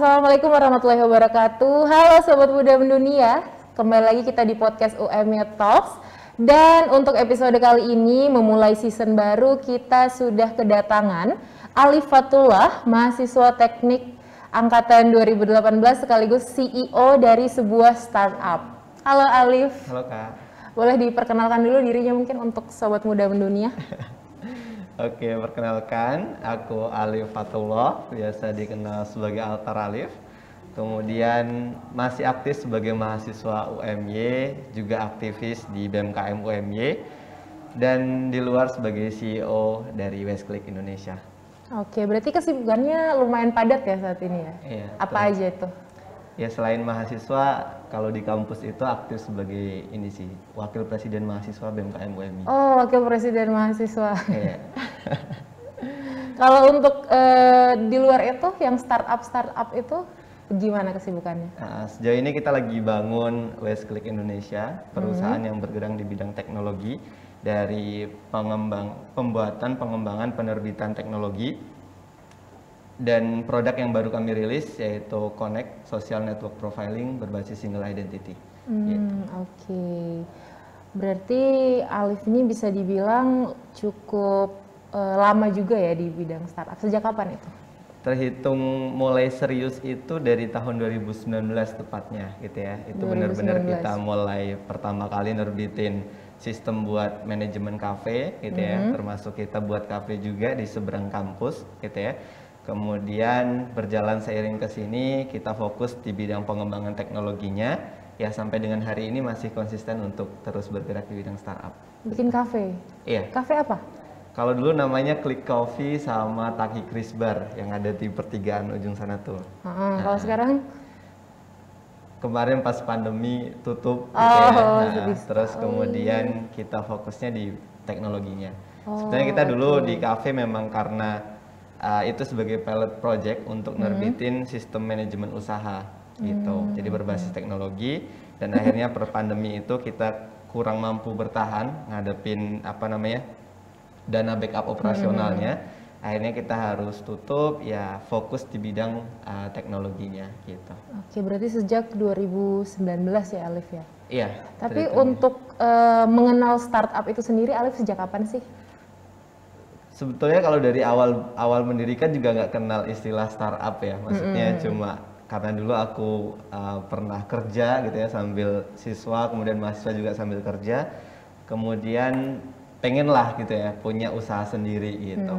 Assalamualaikum warahmatullahi wabarakatuh. Halo Sobat Muda Mendunia, kembali lagi kita di podcast UMY Talks. Dan untuk episode kali ini memulai season baru kita sudah kedatangan Alif Fatullah, mahasiswa teknik angkatan 2018 sekaligus CEO dari sebuah startup. Halo Alif. Halo Kak. Boleh diperkenalkan dulu dirinya mungkin untuk Sobat Muda Mendunia? Oke, perkenalkan, aku Alif Fatullah, biasa dikenal sebagai Altar Alif. Kemudian masih aktif sebagai mahasiswa UMY, juga aktivis di BMKM UMY, dan di luar sebagai CEO dari Westclick Indonesia. Oke, berarti kesibukannya lumayan padat ya saat ini ya? Iya. Apa betul. aja itu? Ya selain mahasiswa, kalau di kampus itu aktif sebagai ini sih, wakil presiden mahasiswa BMKM UMY. Oh, wakil presiden mahasiswa. Iya. Kalau untuk eh, di luar itu, yang startup startup itu gimana kesibukannya? Nah, sejauh ini kita lagi bangun Westclick Indonesia, perusahaan yang bergerak di bidang teknologi dari pengembang pembuatan, pengembangan, penerbitan teknologi dan produk yang baru kami rilis yaitu Connect Social Network Profiling berbasis single identity. Gitu. Hmm, oke. Berarti Alif ini bisa dibilang cukup eh, lama juga ya di bidang startup. Sejak kapan itu? Terhitung mulai serius itu dari tahun 2019 tepatnya gitu ya. Itu benar-benar 2019. kita mulai pertama kali nerbitin sistem buat manajemen kafe gitu ya, termasuk kita buat kafe juga di seberang kampus gitu ya. Kemudian berjalan seiring ke sini kita fokus di bidang pengembangan teknologinya ya sampai dengan hari ini masih konsisten untuk terus bergerak di bidang startup. Bikin kafe. Iya. Kafe apa? Kalau dulu namanya Click Coffee sama Taki Chris Bar yang ada di pertigaan ujung sana tuh. Heeh, Kalau sekarang Kemarin pas pandemi tutup gitu Oh, ya. Nah, terus kemudian kita fokusnya di teknologinya. Oh, Sebenarnya kita dulu di cafe memang karena uh, itu sebagai pilot project untuk Hmm. nerbitin sistem manajemen usaha gitu. Hmm, Jadi berbasis teknologi dan akhirnya per pandemi itu kita kurang mampu bertahan ngadepin apa namanya? dana backup operasionalnya. Hmm, Akhirnya kita harus tutup ya fokus di bidang uh, teknologinya gitu. Oke, berarti sejak 2019 ya Alif ya. Iya. Tapi untuk eh, mengenal startup itu sendiri Alif sejak kapan sih? Sebetulnya kalau dari awal awal mendirikan juga nggak kenal istilah startup ya. Maksudnya cuma karena dulu aku uh, pernah kerja gitu ya sambil siswa, kemudian mahasiswa juga sambil kerja. Kemudian pengen lah gitu ya punya usaha sendiri gitu.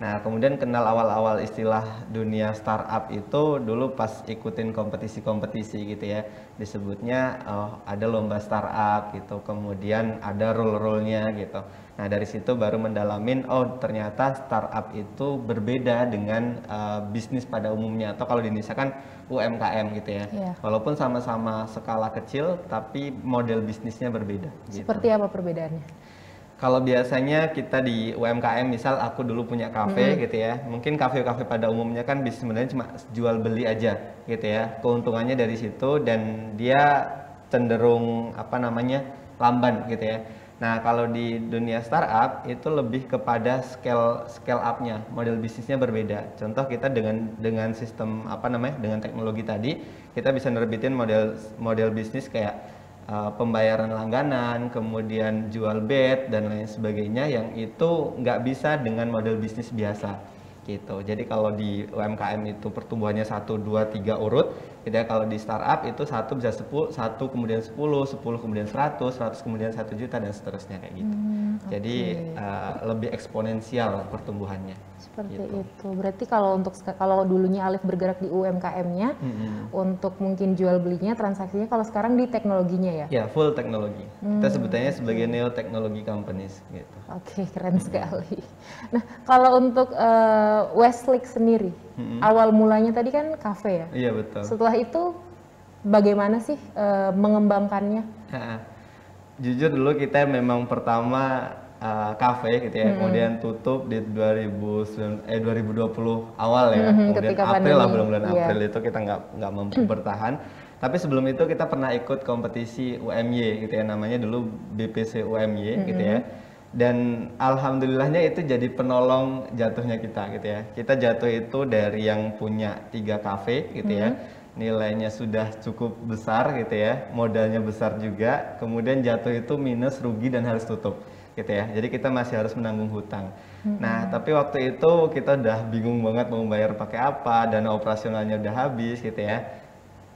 Nah, kemudian kenal awal-awal istilah dunia startup itu dulu pas ikutin kompetisi-kompetisi gitu ya. Disebutnya oh, ada lomba startup gitu, kemudian ada role-role-nya gitu. Nah, dari situ baru mendalamin oh ternyata startup itu berbeda dengan uh, bisnis pada umumnya atau kalau di Indonesia kan UMKM gitu ya. Iya. Walaupun sama-sama skala kecil tapi model bisnisnya berbeda gitu. Seperti apa perbedaannya? Kalau biasanya kita di UMKM, misal aku dulu punya kafe gitu ya, mungkin kafe-kafe pada umumnya kan bisnis sebenarnya cuma jual beli aja gitu ya. Keuntungannya dari situ dan dia cenderung apa namanya lamban gitu ya. Nah kalau di dunia startup itu lebih kepada scale scale up-nya, model bisnisnya berbeda. Contoh kita dengan dengan sistem apa namanya dengan teknologi tadi kita bisa nerbitin model model bisnis kayak uh, pembayaran langganan, kemudian jual bed dan lain sebagainya yang itu nggak bisa dengan model bisnis biasa gitu. Jadi kalau di UMKM itu pertumbuhannya 1, 2, 3 urut, ya. Kalau di startup itu satu bisa 10, satu kemudian 10, 10 kemudian 100, 100 kemudian 1 juta dan seterusnya kayak gitu. Jadi uh, lebih eksponensial pertumbuhannya. Seperti Gitu. itu. Berarti kalau untuk kalau dulunya Alif bergerak di UMKM-nya, Mm-mm. untuk mungkin jual belinya, transaksinya, kalau sekarang di teknologinya ya. Ya, full teknologi. Kita sebutnya sebagai neo technology companies gitu. Oke, keren sekali. Nah, kalau untuk eh, Westlake sendiri, awal mulanya tadi kan kafe ya. Iya, betul. Setelah itu bagaimana sih eh, mengembangkannya? Ha, Jujur dulu kita memang pertama uh, kafe gitu ya, kemudian tutup di 2009 eh 2020 awal ya, Mhm, kemudian ketika April lah pandemi, bulan-bulan iya. April itu kita nggak nggak mampu bertahan. Tapi sebelum itu kita pernah ikut kompetisi UMY gitu ya, namanya dulu BPC UMY gitu ya. Dan alhamdulillahnya itu jadi penolong jatuhnya kita gitu ya. Kita jatuh itu dari yang punya tiga kafe gitu ya. Nilainya sudah cukup besar gitu ya. Modalnya besar juga. Kemudian jatuh itu minus rugi dan harus tutup gitu ya. Jadi kita masih harus menanggung hutang. Nah tapi waktu itu kita udah bingung banget mau bayar pakai apa. Dana operasionalnya udah habis gitu ya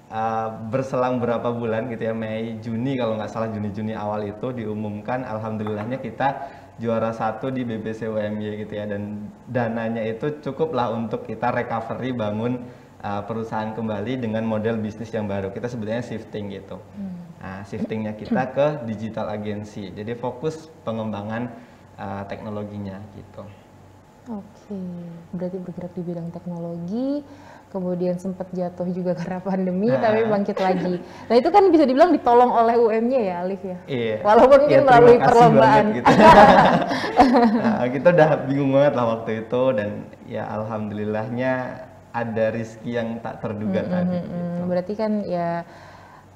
Uh, berselang berapa bulan gitu ya Mei Juni kalau nggak salah Juni Juni awal itu diumumkan alhamdulillahnya kita juara satu di BBC UMY gitu ya. Dan dananya itu cukup lah untuk kita recovery bangun uh, perusahaan kembali dengan model bisnis yang baru. Kita sebetulnya shifting gitu. Nah shiftingnya kita ke digital agency. Jadi fokus pengembangan uh, teknologinya gitu. Oke, berarti bergerak di bidang teknologi, kemudian sempat jatuh juga karena pandemi, Nah. tapi bangkit lagi. Nah itu kan bisa dibilang ditolong oleh UM-nya ya, Alif ya. Iya. Walaupun mungkin terima melalui perlombaan. gitu. Nah, kita udah bingung banget lah waktu itu dan ya alhamdulillahnya ada rizki yang tak terduga tadi. gitu. Hmm, berarti kan ya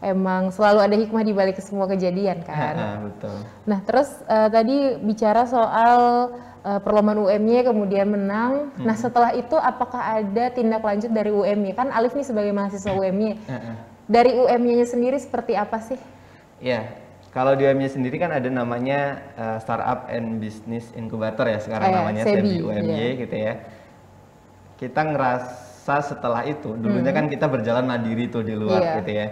emang selalu ada hikmah di balik semua kejadian kan. Ah, betul. Nah, terus eh, tadi bicara soal eh, perlombaan UM-nya kemudian menang. Nah, setelah itu apakah ada tindak lanjut dari UM-nya? Kan Alif nih sebagai mahasiswa UM-nya. Heeh. Dari UM-nya sendiri seperti apa sih? Ya, kalau di UMY sendiri kan ada namanya uh, Startup and Business Incubator ya sekarang ya, namanya SEBI, SEBI UMY iya. gitu ya. Kita ngerasa setelah itu, dulunya kan kita berjalan mandiri tuh di luar Hmm. Iya. gitu ya.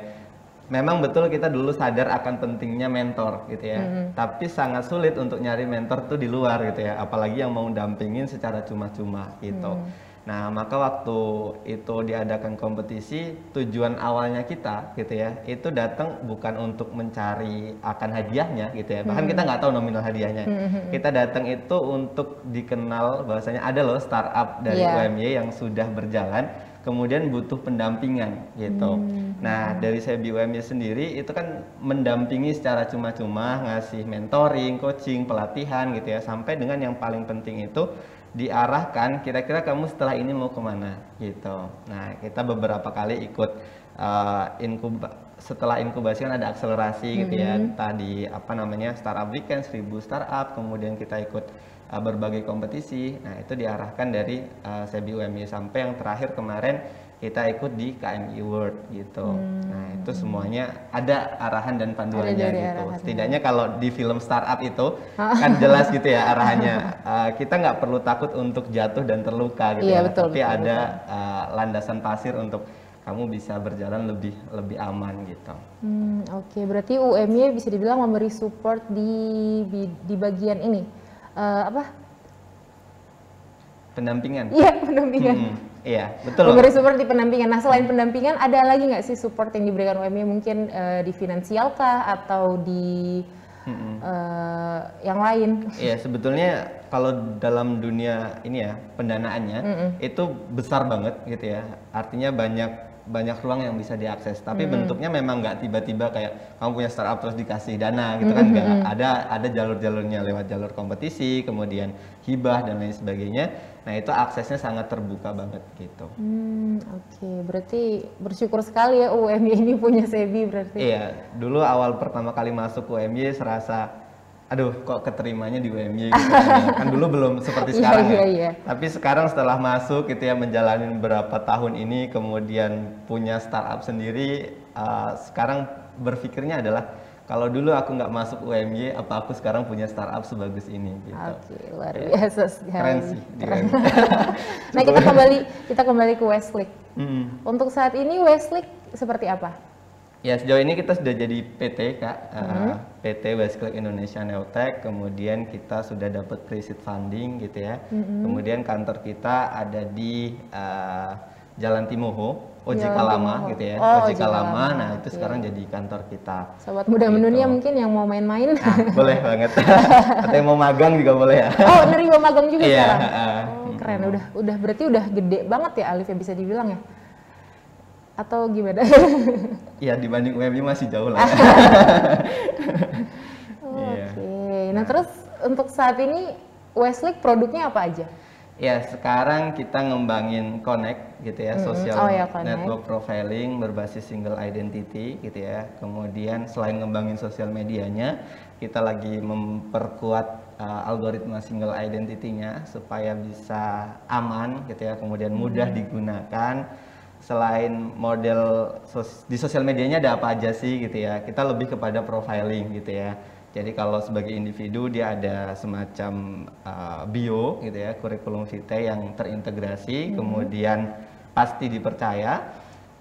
Memang betul kita dulu sadar akan pentingnya mentor gitu ya. Hmm. Tapi sangat sulit untuk nyari mentor tuh di luar gitu ya, apalagi yang mau dampingin secara cuma-cuma gitu. Hmm. Nah, maka waktu itu diadakan kompetisi, tujuan awalnya kita gitu ya, itu datang bukan untuk mencari akan hadiahnya gitu ya. Bahkan kita nggak tahu nominal hadiahnya. Kita datang itu untuk dikenal bahwasanya ada loh startup dari Iya. UMY yang sudah berjalan, kemudian butuh pendampingan gitu. Nah, dari Sebi UMY sendiri itu kan mendampingi secara cuma-cuma, ngasih mentoring, coaching, pelatihan gitu ya, sampai dengan yang paling penting itu diarahkan kira-kira kamu setelah ini mau ke mana gitu. Nah kita beberapa kali ikut uh, inkuba setelah inkubasi kan ada akselerasi gitu ya entah di apa namanya startup weekend 1000 startup kemudian kita ikut uh, berbagai kompetisi. Nah itu diarahkan dari uh, Sebi UMY sampai yang terakhir kemarin kita ikut di KMI World gitu. Nah itu semuanya ada arahan dan panduannya gitu. arahannya. Setidaknya kalau di film startup itu kan jelas gitu ya arahannya. Uh, kita nggak perlu takut untuk jatuh dan terluka gitu Iya, ya. betul, Tapi betul, ada uh, landasan pasir untuk kamu bisa berjalan lebih lebih aman gitu. Hmm, Oke, berarti UM-nya bisa dibilang memberi support di di bagian ini. Eh, apa? Pendampingan. Iya, pendampingan. Hmm, iya, betul. Memberi support di pendampingan. Nah, selain pendampingan, ada lagi nggak sih support yang diberikan UM-nya mungkin eh, di finansial kah atau di Mm-mm. eh, yang lain? Iya, sebetulnya kalau dalam dunia ini ya pendanaannya itu besar banget gitu ya. Artinya banyak banyak ruang yang bisa diakses. Tapi bentuknya memang nggak tiba-tiba kayak kamu punya startup terus dikasih dana gitu kan nggak. Ada ada jalur-jalurnya lewat jalur kompetisi, kemudian hibah dan lain sebagainya. Nah itu aksesnya sangat terbuka banget gitu. Hmm, Oke, berarti bersyukur sekali ya UM ini punya Sebi berarti. Iya, dulu awal pertama kali masuk UMY serasa, aduh kok keterimanya di UMY gitu kan, ya. dulu belum seperti Iya, sekarang iya, ya. iya. Tapi sekarang setelah masuk gitu ya menjalani beberapa tahun ini, kemudian punya startup sendiri, uh, sekarang berpikirnya adalah kalau dulu aku nggak masuk UMY, apa aku sekarang punya startup sebagus ini gitu. Oke, luar biasa sekali. Keren sih UMY. nah, kita kembali kita kembali ke Westlake. Mm. Untuk saat ini Westlake seperti apa? Ya sejauh ini kita sudah jadi PT kak, Uh, Mm-hmm. PT Westclick Indonesia Neotech. Kemudian kita sudah dapat pre-seed funding gitu ya. Mm-hmm. Kemudian kantor kita ada di uh, Jalan Timoho, OJK Lama Timoho. gitu ya. Oh, OJK OJK Lama. Lama, Nah itu sekarang jadi kantor kita. Sobat muda Gitu. mendunia mungkin yang mau main-main. Nah, boleh banget. Atau yang mau magang juga boleh ya. oh, nerima magang juga Iya, sekarang. uh, Oh, keren. Udah udah berarti udah gede banget ya Alif ya bisa dibilang ya. Atau gimana? Ya dibanding UMY masih jauh lah. Iya. Oke. Nah, terus untuk saat ini Westlake produknya apa aja? Ya, sekarang kita ngembangin Connect gitu ya, social Oh ya, Connect. network profiling berbasis single identity gitu ya. Kemudian selain ngembangin sosial medianya, kita lagi memperkuat uh, algoritma single identity-nya supaya bisa aman gitu ya, kemudian mudah digunakan. Selain model sos- di sosial medianya ada apa aja sih gitu ya, kita lebih kepada profiling gitu ya. Jadi kalau sebagai individu dia ada semacam uh, bio gitu ya, kurikulum vitae yang terintegrasi, kemudian pasti dipercaya.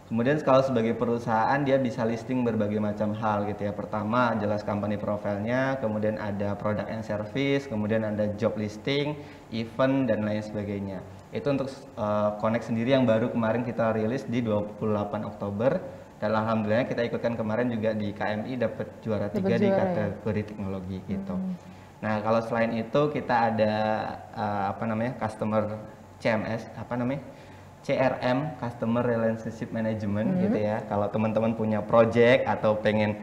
Kemudian kalau sebagai perusahaan dia bisa listing berbagai macam hal gitu ya. Pertama jelas company profile-nya, kemudian ada product and service, kemudian ada job listing, event dan lain sebagainya. Itu untuk uh, Connect sendiri yang baru kemarin kita rilis di 28 Oktober dan alhamdulillah kita ikutkan kemarin juga di KMI dapat juara tiga di ya? kategori teknologi gitu. Nah kalau selain itu kita ada uh, apa namanya customer CMS apa namanya CRM Customer Relationship Management gitu ya. Kalau teman-teman punya project atau pengen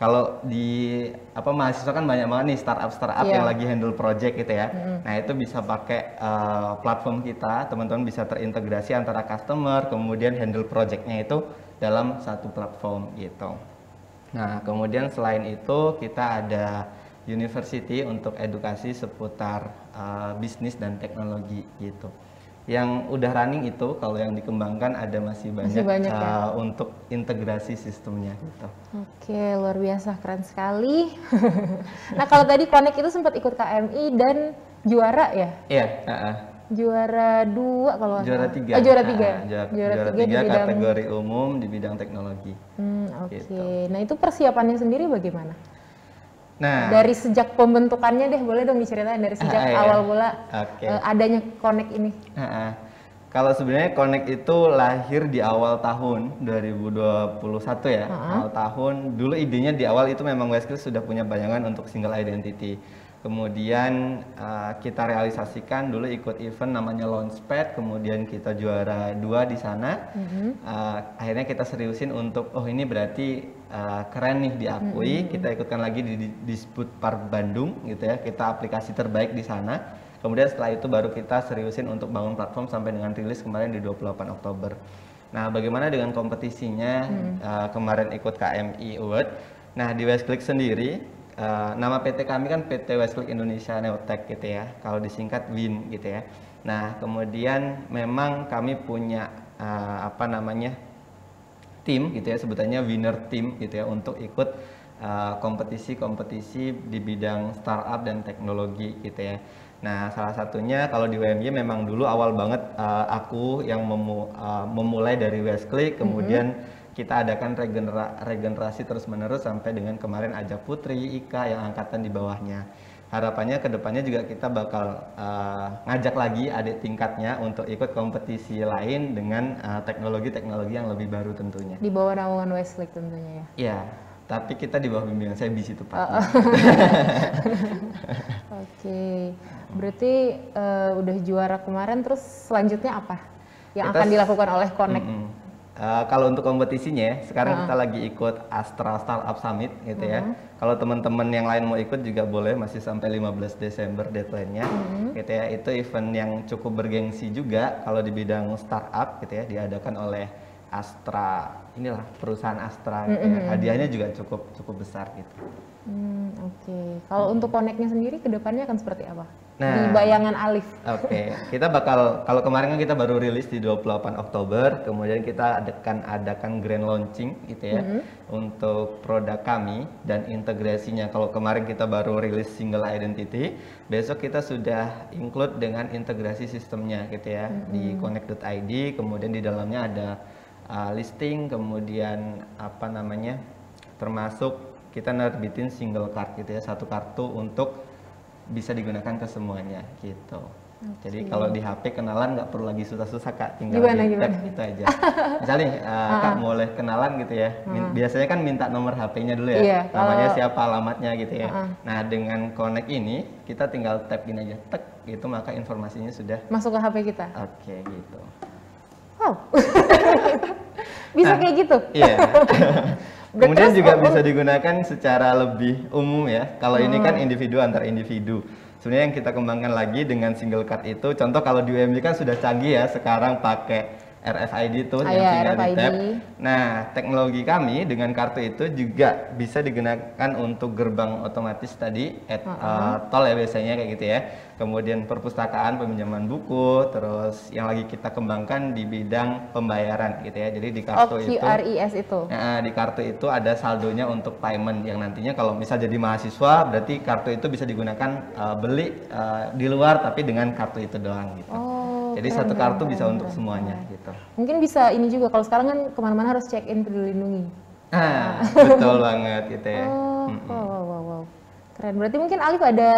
kalau di apa mahasiswa kan banyak banget nih startup startup Iya. yang lagi handle project gitu ya. Nah itu bisa pakai uh, platform kita, teman-teman bisa terintegrasi antara customer, kemudian handle projectnya itu dalam satu platform gitu. Nah, kemudian selain itu kita ada university untuk edukasi seputar uh, bisnis dan teknologi gitu. Yang udah running itu kalau yang dikembangkan ada masih banyak, banyak ya? uh, untuk integrasi sistemnya gitu. Oke, luar biasa, keren sekali. nah, kalau tadi Connect itu sempat ikut KMI dan juara ya? Iya, uh-uh. Juara dua kalau juara salah. tiga. Oh, juara tiga. Uh, juara, juara, juara tiga, tiga di bidang. kategori umum di bidang teknologi. Hmm, Oke. Gitu. Nah, itu persiapannya sendiri bagaimana? Nah, Dari sejak pembentukannya deh, boleh dong diceritain dari sejak Ah, iya. awal mula Oke. eh, adanya Connect ini. Heeh. Kalau sebenarnya Connect itu lahir di awal tahun 2021 ya. Awal tahun dulu idenya di awal itu memang Westcliff sudah punya bayangan untuk single identity. Kemudian uh, kita realisasikan dulu ikut event namanya Launchpad, kemudian kita juara dua di sana. Uh, akhirnya kita seriusin untuk oh ini berarti uh, keren nih diakui. Kita ikutkan lagi di, di Disput Park Bandung gitu ya. Kita aplikasi terbaik di sana. Kemudian setelah itu baru kita seriusin untuk bangun platform sampai dengan rilis kemarin di 28 Oktober. Nah, bagaimana dengan kompetisinya? Uh, kemarin ikut KMI Award. Nah, di Westclick sendiri, uh, nama PT kami kan PT Westclick Indonesia Neotech gitu ya. Kalau disingkat WIN gitu ya. Nah, kemudian memang kami punya uh, apa namanya tim gitu ya sebutannya winner team gitu ya untuk ikut uh, kompetisi-kompetisi di bidang startup dan teknologi gitu ya. Nah, salah satunya kalau di WMY memang dulu awal banget uh, aku yang memu- uh, memulai dari Westclick, kemudian kita adakan regenera- regenerasi terus-menerus sampai dengan kemarin Aja Putri, Ika yang angkatan di bawahnya. Harapannya ke depannya juga kita bakal uh, ngajak lagi adik tingkatnya untuk ikut kompetisi lain dengan uh, teknologi-teknologi yang lebih baru tentunya. Di bawah naungan Westlake tentunya ya. Iya, tapi kita di bawah bimbingan saya bisi tepatnya. Oke. Berarti eh, udah juara kemarin terus selanjutnya apa yang Kita akan dilakukan oleh Connect? Mm-mm. Uh, kalau untuk kompetisinya ya, sekarang kita lagi ikut Astra Startup Summit gitu ya. Kalau teman-teman yang lain mau ikut juga boleh masih sampai 15 Desember deadline-nya. Gitu ya. Itu event yang cukup bergengsi juga kalau di bidang startup gitu ya diadakan oleh Astra. Inilah perusahaan Astra gitu ya. Hadiahnya juga cukup cukup besar gitu. Hmm, Oke. Kalau untuk Connect-nya sendiri ke depannya akan seperti apa? Nah. Di bayangan Alif. Oke, kita bakal kalau kemarin kan kita baru rilis di 28 Oktober, kemudian kita adakan adakan grand launching gitu ya untuk produk kami dan integrasinya. Kalau kemarin kita baru rilis single identity, besok kita sudah include dengan integrasi sistemnya gitu ya di connect.id, kemudian di dalamnya ada uh, listing, kemudian apa namanya? termasuk kita nerbitin single card gitu ya, satu kartu untuk bisa digunakan ke semuanya gitu. Jadi kalau di HP kenalan nggak perlu lagi susah-susah kak, tinggal Gimana, di tap gitu aja. Misalnya uh, kak boleh kenalan gitu ya, min- biasanya kan minta nomor HP-nya dulu ya, Iya, namanya kalau- siapa, alamatnya gitu ya. Nah dengan Connect ini kita tinggal tap gini aja, tek gitu maka informasinya sudah Masuk ke HP kita. oke gitu. Wow. Bisa kayak gitu? Iya. Kemudian juga bisa digunakan secara lebih umum ya. Kalau ini kan Hmm. individu antar individu. Sebenarnya yang kita kembangkan lagi dengan single card itu, contoh kalau di UMB kan sudah canggih ya, sekarang pakai RFID itu Ah, yang iya, tinggal di RFID. tap. Nah, teknologi kami dengan kartu itu juga bisa digunakan untuk gerbang otomatis tadi at, eh, tol ya biasanya kayak gitu ya. Kemudian perpustakaan, peminjaman buku, terus yang lagi kita kembangkan di bidang pembayaran gitu ya. Jadi di Oh, kartu itu QRIS itu. Nah, di kartu itu ada saldonya untuk payment yang nantinya kalau misal jadi mahasiswa berarti kartu itu bisa digunakan eh, beli eh, di luar tapi dengan kartu itu doang gitu. Oh, jadi keren, satu kartu keren, bisa untuk keren. semuanya gitu. Mungkin bisa ini juga kalau sekarang kan ke mana-mana harus check in peduli lindungi. Nah, betul banget gitu ya. Oh, wow, wow, wow, wow. keren. Berarti mungkin Alif ada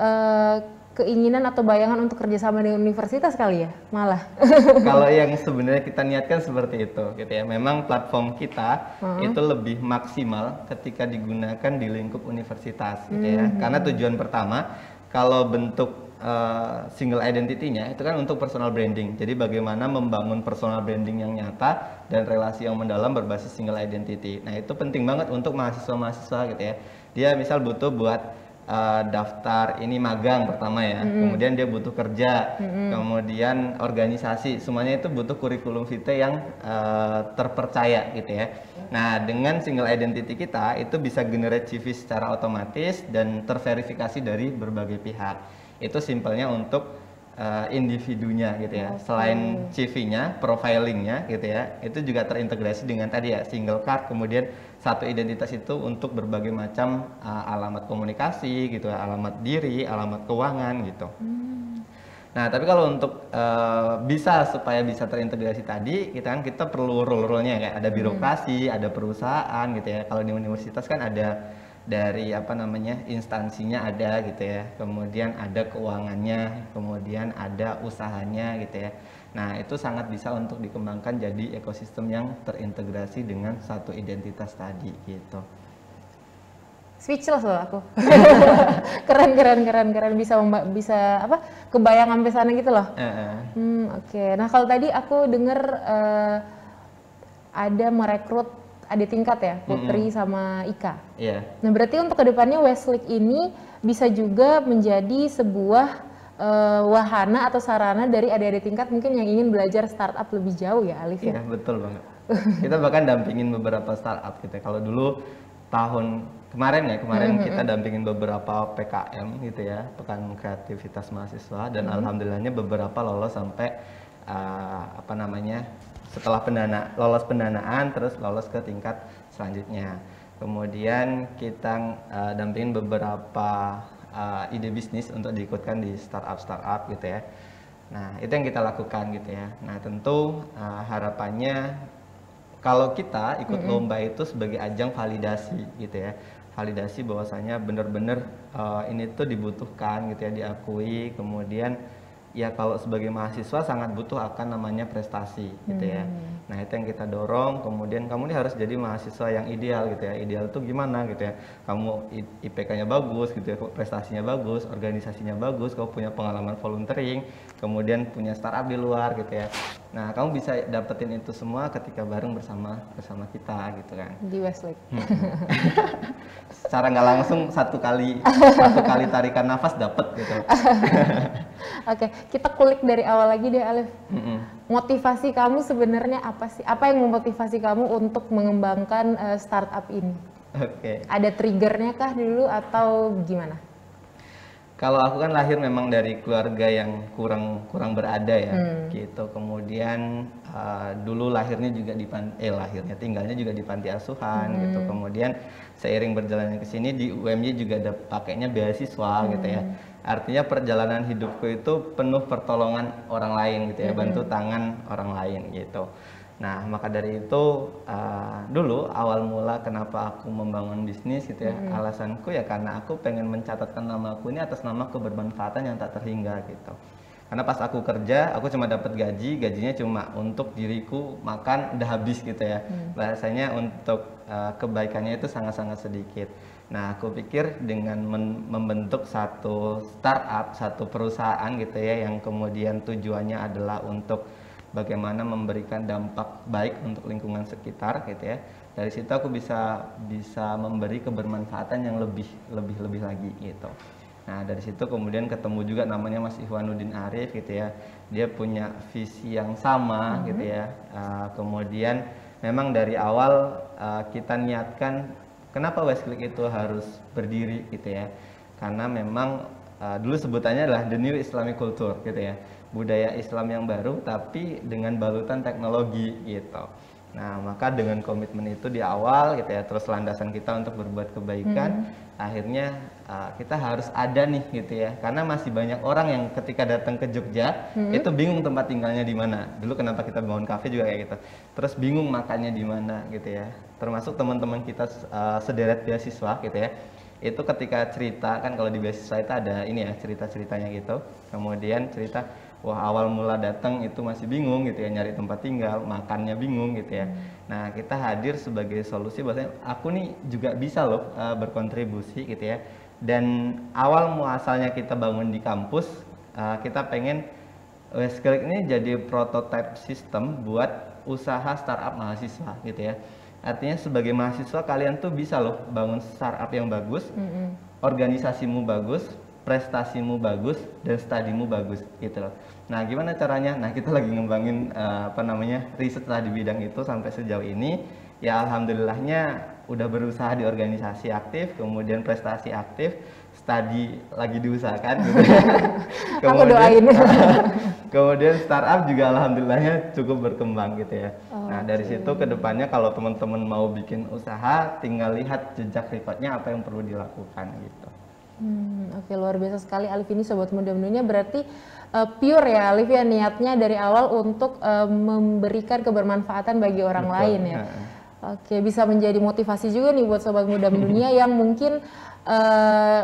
eh, keinginan atau bayangan untuk kerjasama dengan universitas kali ya, malah. Kalau yang sebenarnya kita niatkan seperti itu, gitu ya. Memang platform kita itu lebih maksimal ketika digunakan di lingkup universitas, gitu ya. Karena tujuan pertama, kalau bentuk eh, single identity-nya itu kan untuk personal branding. Jadi bagaimana membangun personal branding yang nyata dan relasi yang mendalam berbasis single identity. Nah itu penting banget untuk mahasiswa-mahasiswa, gitu ya. Dia misal butuh buat uh, daftar ini magang pertama ya, kemudian dia butuh kerja, kemudian organisasi, semuanya itu butuh kurikulum vitae yang uh, terpercaya gitu ya. Nah dengan single identity kita itu bisa generate CV secara otomatis dan terverifikasi dari berbagai pihak. Itu simpelnya untuk uh, individunya gitu ya. Selain CV-nya, profilingnya gitu ya, itu juga terintegrasi dengan tadi ya single card, kemudian satu identitas itu untuk berbagai macam uh, alamat komunikasi gitu, ya, alamat diri, alamat keuangan gitu. Nah, tapi kalau untuk uh, bisa supaya bisa terintegrasi tadi, kita kan kita perlu role-role-nya kayak ada birokrasi, ada perusahaan gitu ya. Kalau di universitas kan ada dari apa namanya instansinya ada gitu ya. Kemudian ada keuangannya, kemudian ada usahanya gitu ya. Nah, itu sangat bisa untuk dikembangkan jadi ekosistem yang terintegrasi dengan satu identitas tadi gitu. Speechless loh aku. keren, keren, keren, keren bisa bisa apa? Kebayang sampai sana gitu loh. Eh, eh. Hmm, oke. Nah, kalau tadi aku dengar eh, ada merekrut ada tingkat ya, Putri sama Ika. Iya. Nah, berarti untuk ke depannya Westlake ini bisa juga menjadi sebuah eh, wahana atau sarana dari adik-adik tingkat mungkin yang ingin belajar startup lebih jauh ya, Alif ya. Iya betul banget. kita bahkan dampingin beberapa startup gitu. ya. Kalau dulu tahun kemarin ya kemarin kita dampingin beberapa PKM gitu ya pekan kreativitas mahasiswa dan alhamdulillahnya beberapa lolos sampai uh, apa namanya setelah pendana lolos pendanaan terus lolos ke tingkat selanjutnya. Kemudian kita uh, dampingin beberapa uh, ide bisnis untuk diikutkan di startup startup gitu ya. Nah, itu yang kita lakukan gitu ya. Nah, tentu uh, harapannya kalau kita ikut lomba itu sebagai ajang validasi gitu ya. Validasi bahwasanya benar-benar uh, ini tuh dibutuhkan gitu ya, diakui. Kemudian ya kalau sebagai mahasiswa sangat butuh akan namanya prestasi gitu ya. Nah, itu yang kita dorong. Kemudian kamu ini harus jadi mahasiswa yang ideal gitu ya. Ideal itu gimana gitu ya. Kamu IPK-nya bagus gitu ya, prestasinya bagus, organisasinya bagus, kamu punya pengalaman volunteering, kemudian punya startup di luar gitu ya. Nah, kamu bisa dapetin itu semua ketika bareng bersama bersama kita gitu kan. Di Westlake. Secara nggak langsung satu kali satu kali tarikan nafas dapet gitu. Oke, kita kulik dari awal lagi deh, Alif. Mm-mm. Motivasi kamu sebenarnya apa sih? Apa yang memotivasi kamu untuk mengembangkan eh, startup ini? Oke. Ada triggernya kah dulu atau gimana? Kalau aku kan lahir memang dari keluarga yang kurang kurang berada ya, Hmm. gitu. Kemudian uh, dulu lahirnya juga di eh lahirnya tinggalnya juga di panti asuhan Hmm. gitu. Kemudian seiring berjalannya ke sini di UMY juga ada pakainya beasiswa gitu ya. Hmm. Artinya perjalanan hidupku itu penuh pertolongan orang lain gitu ya, Hmm. bantu tangan orang lain gitu. Nah, maka dari itu uh, dulu awal mula kenapa aku membangun bisnis gitu ya, alasanku ya karena aku pengen mencatatkan nama aku ini atas nama kebermanfaatan yang tak terhingga gitu. Karena pas aku kerja, aku cuma dapat gaji, gajinya cuma untuk diriku makan udah habis gitu ya. Bahasanya untuk uh, kebaikannya itu sangat-sangat sedikit. Nah, aku pikir dengan membentuk satu startup, satu perusahaan gitu ya yang kemudian tujuannya adalah untuk bagaimana memberikan dampak baik untuk lingkungan sekitar gitu ya. Dari situ aku bisa bisa memberi kebermanfaatan yang lebih lebih lebih lagi gitu. Nah dari situ kemudian ketemu juga namanya Mas Ihwanuddin Arif gitu ya. Dia punya visi yang sama gitu ya. Uh, kemudian memang dari awal uh, kita niatkan kenapa Westclick itu harus berdiri gitu ya. Karena memang uh, dulu sebutannya adalah the new Islamic culture gitu ya. Budaya Islam yang baru tapi dengan balutan teknologi gitu. Nah, maka dengan komitmen itu di awal gitu ya, terus landasan kita untuk berbuat kebaikan, hmm. akhirnya uh, kita harus ada nih gitu ya. Karena masih banyak orang yang ketika datang ke Jogja hmm. itu bingung tempat tinggalnya di mana. Dulu kenapa kita bangun kafe juga kayak gitu. Terus bingung makannya di mana gitu ya. Termasuk teman-teman kita uh, sederet beasiswa gitu ya. Itu ketika cerita kan kalau di beasiswa itu ada ini ya cerita-ceritanya gitu. Kemudian cerita wah awal mula datang itu masih bingung gitu ya nyari tempat tinggal makannya bingung gitu ya. Nah kita hadir sebagai solusi bahwasanya aku nih juga bisa loh uh, berkontribusi gitu ya. Dan awal muasalnya kita bangun di kampus uh, kita pengen Westclick ini jadi prototype sistem buat usaha startup mahasiswa gitu ya. Artinya sebagai mahasiswa kalian tuh bisa loh bangun startup yang bagus mm -hmm. organisasimu bagus prestasimu bagus dan studimu bagus gitu loh. Nah, gimana caranya? Nah, kita lagi ngembangin uh, apa namanya? riset lah di bidang itu sampai sejauh ini. Ya alhamdulillahnya udah berusaha di organisasi aktif, kemudian prestasi aktif, studi lagi diusahakan gitu. kemudian, Aku doain. kemudian startup juga alhamdulillahnya cukup berkembang gitu ya. Oh, nah, dari okay. situ ke depannya kalau teman-teman mau bikin usaha, tinggal lihat jejak recordnya apa yang perlu dilakukan gitu. Hmm, Oke okay, luar biasa sekali Alif ini sobat muda mendunia berarti uh, pure ya Alif ya niatnya dari awal untuk uh, memberikan kebermanfaatan bagi orang Betul. lain ya. Oke okay, bisa menjadi motivasi juga nih buat sobat muda mendunia yang mungkin uh,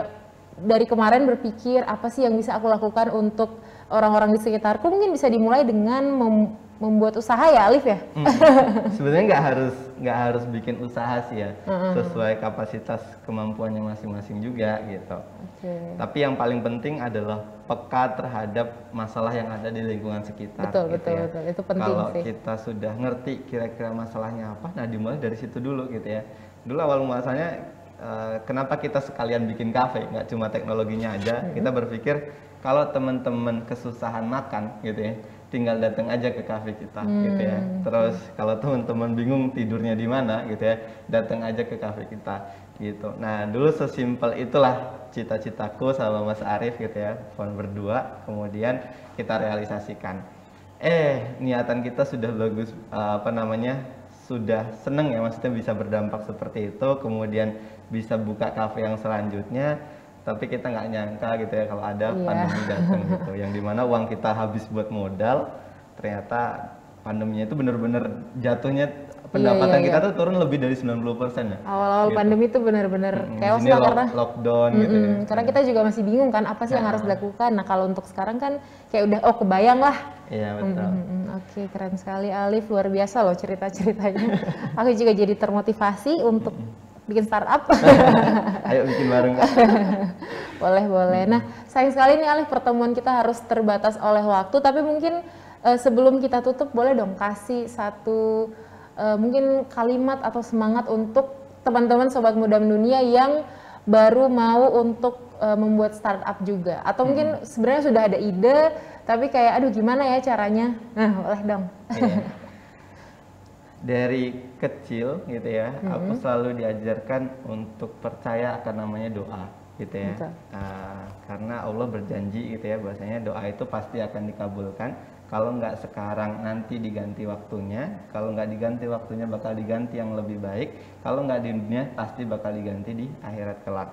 dari kemarin berpikir apa sih yang bisa aku lakukan untuk orang-orang di sekitarku mungkin bisa dimulai dengan mem membuat usaha ya Alif ya? Hmm. Sebenarnya nggak harus nggak harus bikin usaha sih ya, hmm. sesuai kapasitas kemampuannya masing-masing juga gitu. Okay. Tapi yang paling penting adalah peka terhadap masalah yang ada di lingkungan sekitar. Betul gitu betul ya. betul itu penting Kalau sih. kita sudah ngerti kira-kira masalahnya apa, nah dimulai dari situ dulu gitu ya. Dulu awal masanya uh, kenapa kita sekalian bikin kafe, nggak cuma teknologinya aja. Hmm. Kita berpikir kalau teman-teman kesusahan makan gitu ya tinggal datang aja ke kafe kita hmm. gitu ya. Terus kalau teman-teman bingung tidurnya di mana gitu ya, datang aja ke kafe kita gitu. Nah, dulu sesimpel itulah cita-citaku sama Mas Arief gitu ya, phone berdua, kemudian kita realisasikan. Eh, niatan kita sudah bagus uh, apa namanya? sudah seneng ya maksudnya bisa berdampak seperti itu, kemudian bisa buka kafe yang selanjutnya tapi kita nggak nyangka gitu ya kalau ada yeah. pandemi datang gitu yang di mana uang kita habis buat modal ternyata pandeminya itu bener-bener jatuhnya pendapatan iya, iya, kita iya. tuh turun lebih dari 90% ya. Awal-awal gitu. pandemi itu bener-bener mm, chaos lah karena lockdown mm, gitu ya. Karena kita juga masih bingung kan apa sih nah. yang harus dilakukan. Nah, kalau untuk sekarang kan kayak udah oh kebayang lah. Iya, betul. Mm, mm, Oke, okay, keren sekali Alif, luar biasa loh cerita-ceritanya. Aku juga jadi termotivasi untuk bikin startup. Ayo bikin bareng. boleh boleh. Nah sayang sekali nih Alif pertemuan kita harus terbatas oleh waktu, tapi mungkin uh, sebelum kita tutup boleh dong kasih satu uh, mungkin kalimat atau semangat untuk teman-teman sobat muda dunia yang baru mau untuk uh, membuat startup juga, atau hmm. mungkin sebenarnya sudah ada ide, tapi kayak aduh gimana ya caranya? Nah boleh dong. Iya dari kecil gitu ya mm-hmm. aku selalu diajarkan untuk percaya akan namanya doa gitu ya. Uh, karena Allah berjanji gitu ya bahwasanya doa itu pasti akan dikabulkan. Kalau nggak sekarang nanti diganti waktunya kalau nggak diganti waktunya bakal diganti yang lebih baik kalau nggak di dunia pasti bakal diganti di akhirat kelak.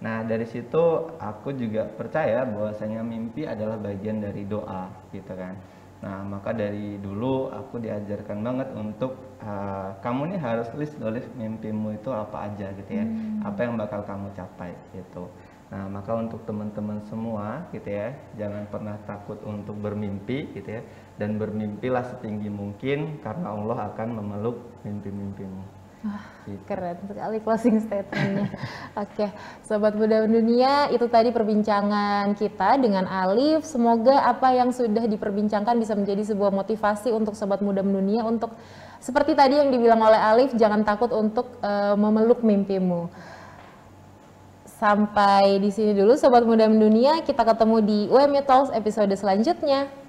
Nah dari situ aku juga percaya bahwasanya mimpi adalah bagian dari doa gitu kan Nah, maka dari dulu aku diajarkan banget untuk uh, kamu nih harus list list mimpimu itu apa aja gitu ya. Hmm. Apa yang bakal kamu capai gitu. Nah, maka untuk teman-teman semua gitu ya, jangan pernah takut untuk bermimpi gitu ya dan bermimpilah setinggi mungkin karena Allah akan memeluk mimpi-mimpimu. Wah, gitu. keren sekali closing statementnya. Oke, sobat muda dunia, itu tadi perbincangan kita dengan Alif. Semoga apa yang sudah diperbincangkan bisa menjadi sebuah motivasi untuk sobat muda dunia untuk seperti tadi yang dibilang oleh Alif, jangan takut untuk uh, memeluk mimpimu. Sampai di sini dulu Sobat Muda Mendunia, kita ketemu di UMY Talks episode selanjutnya.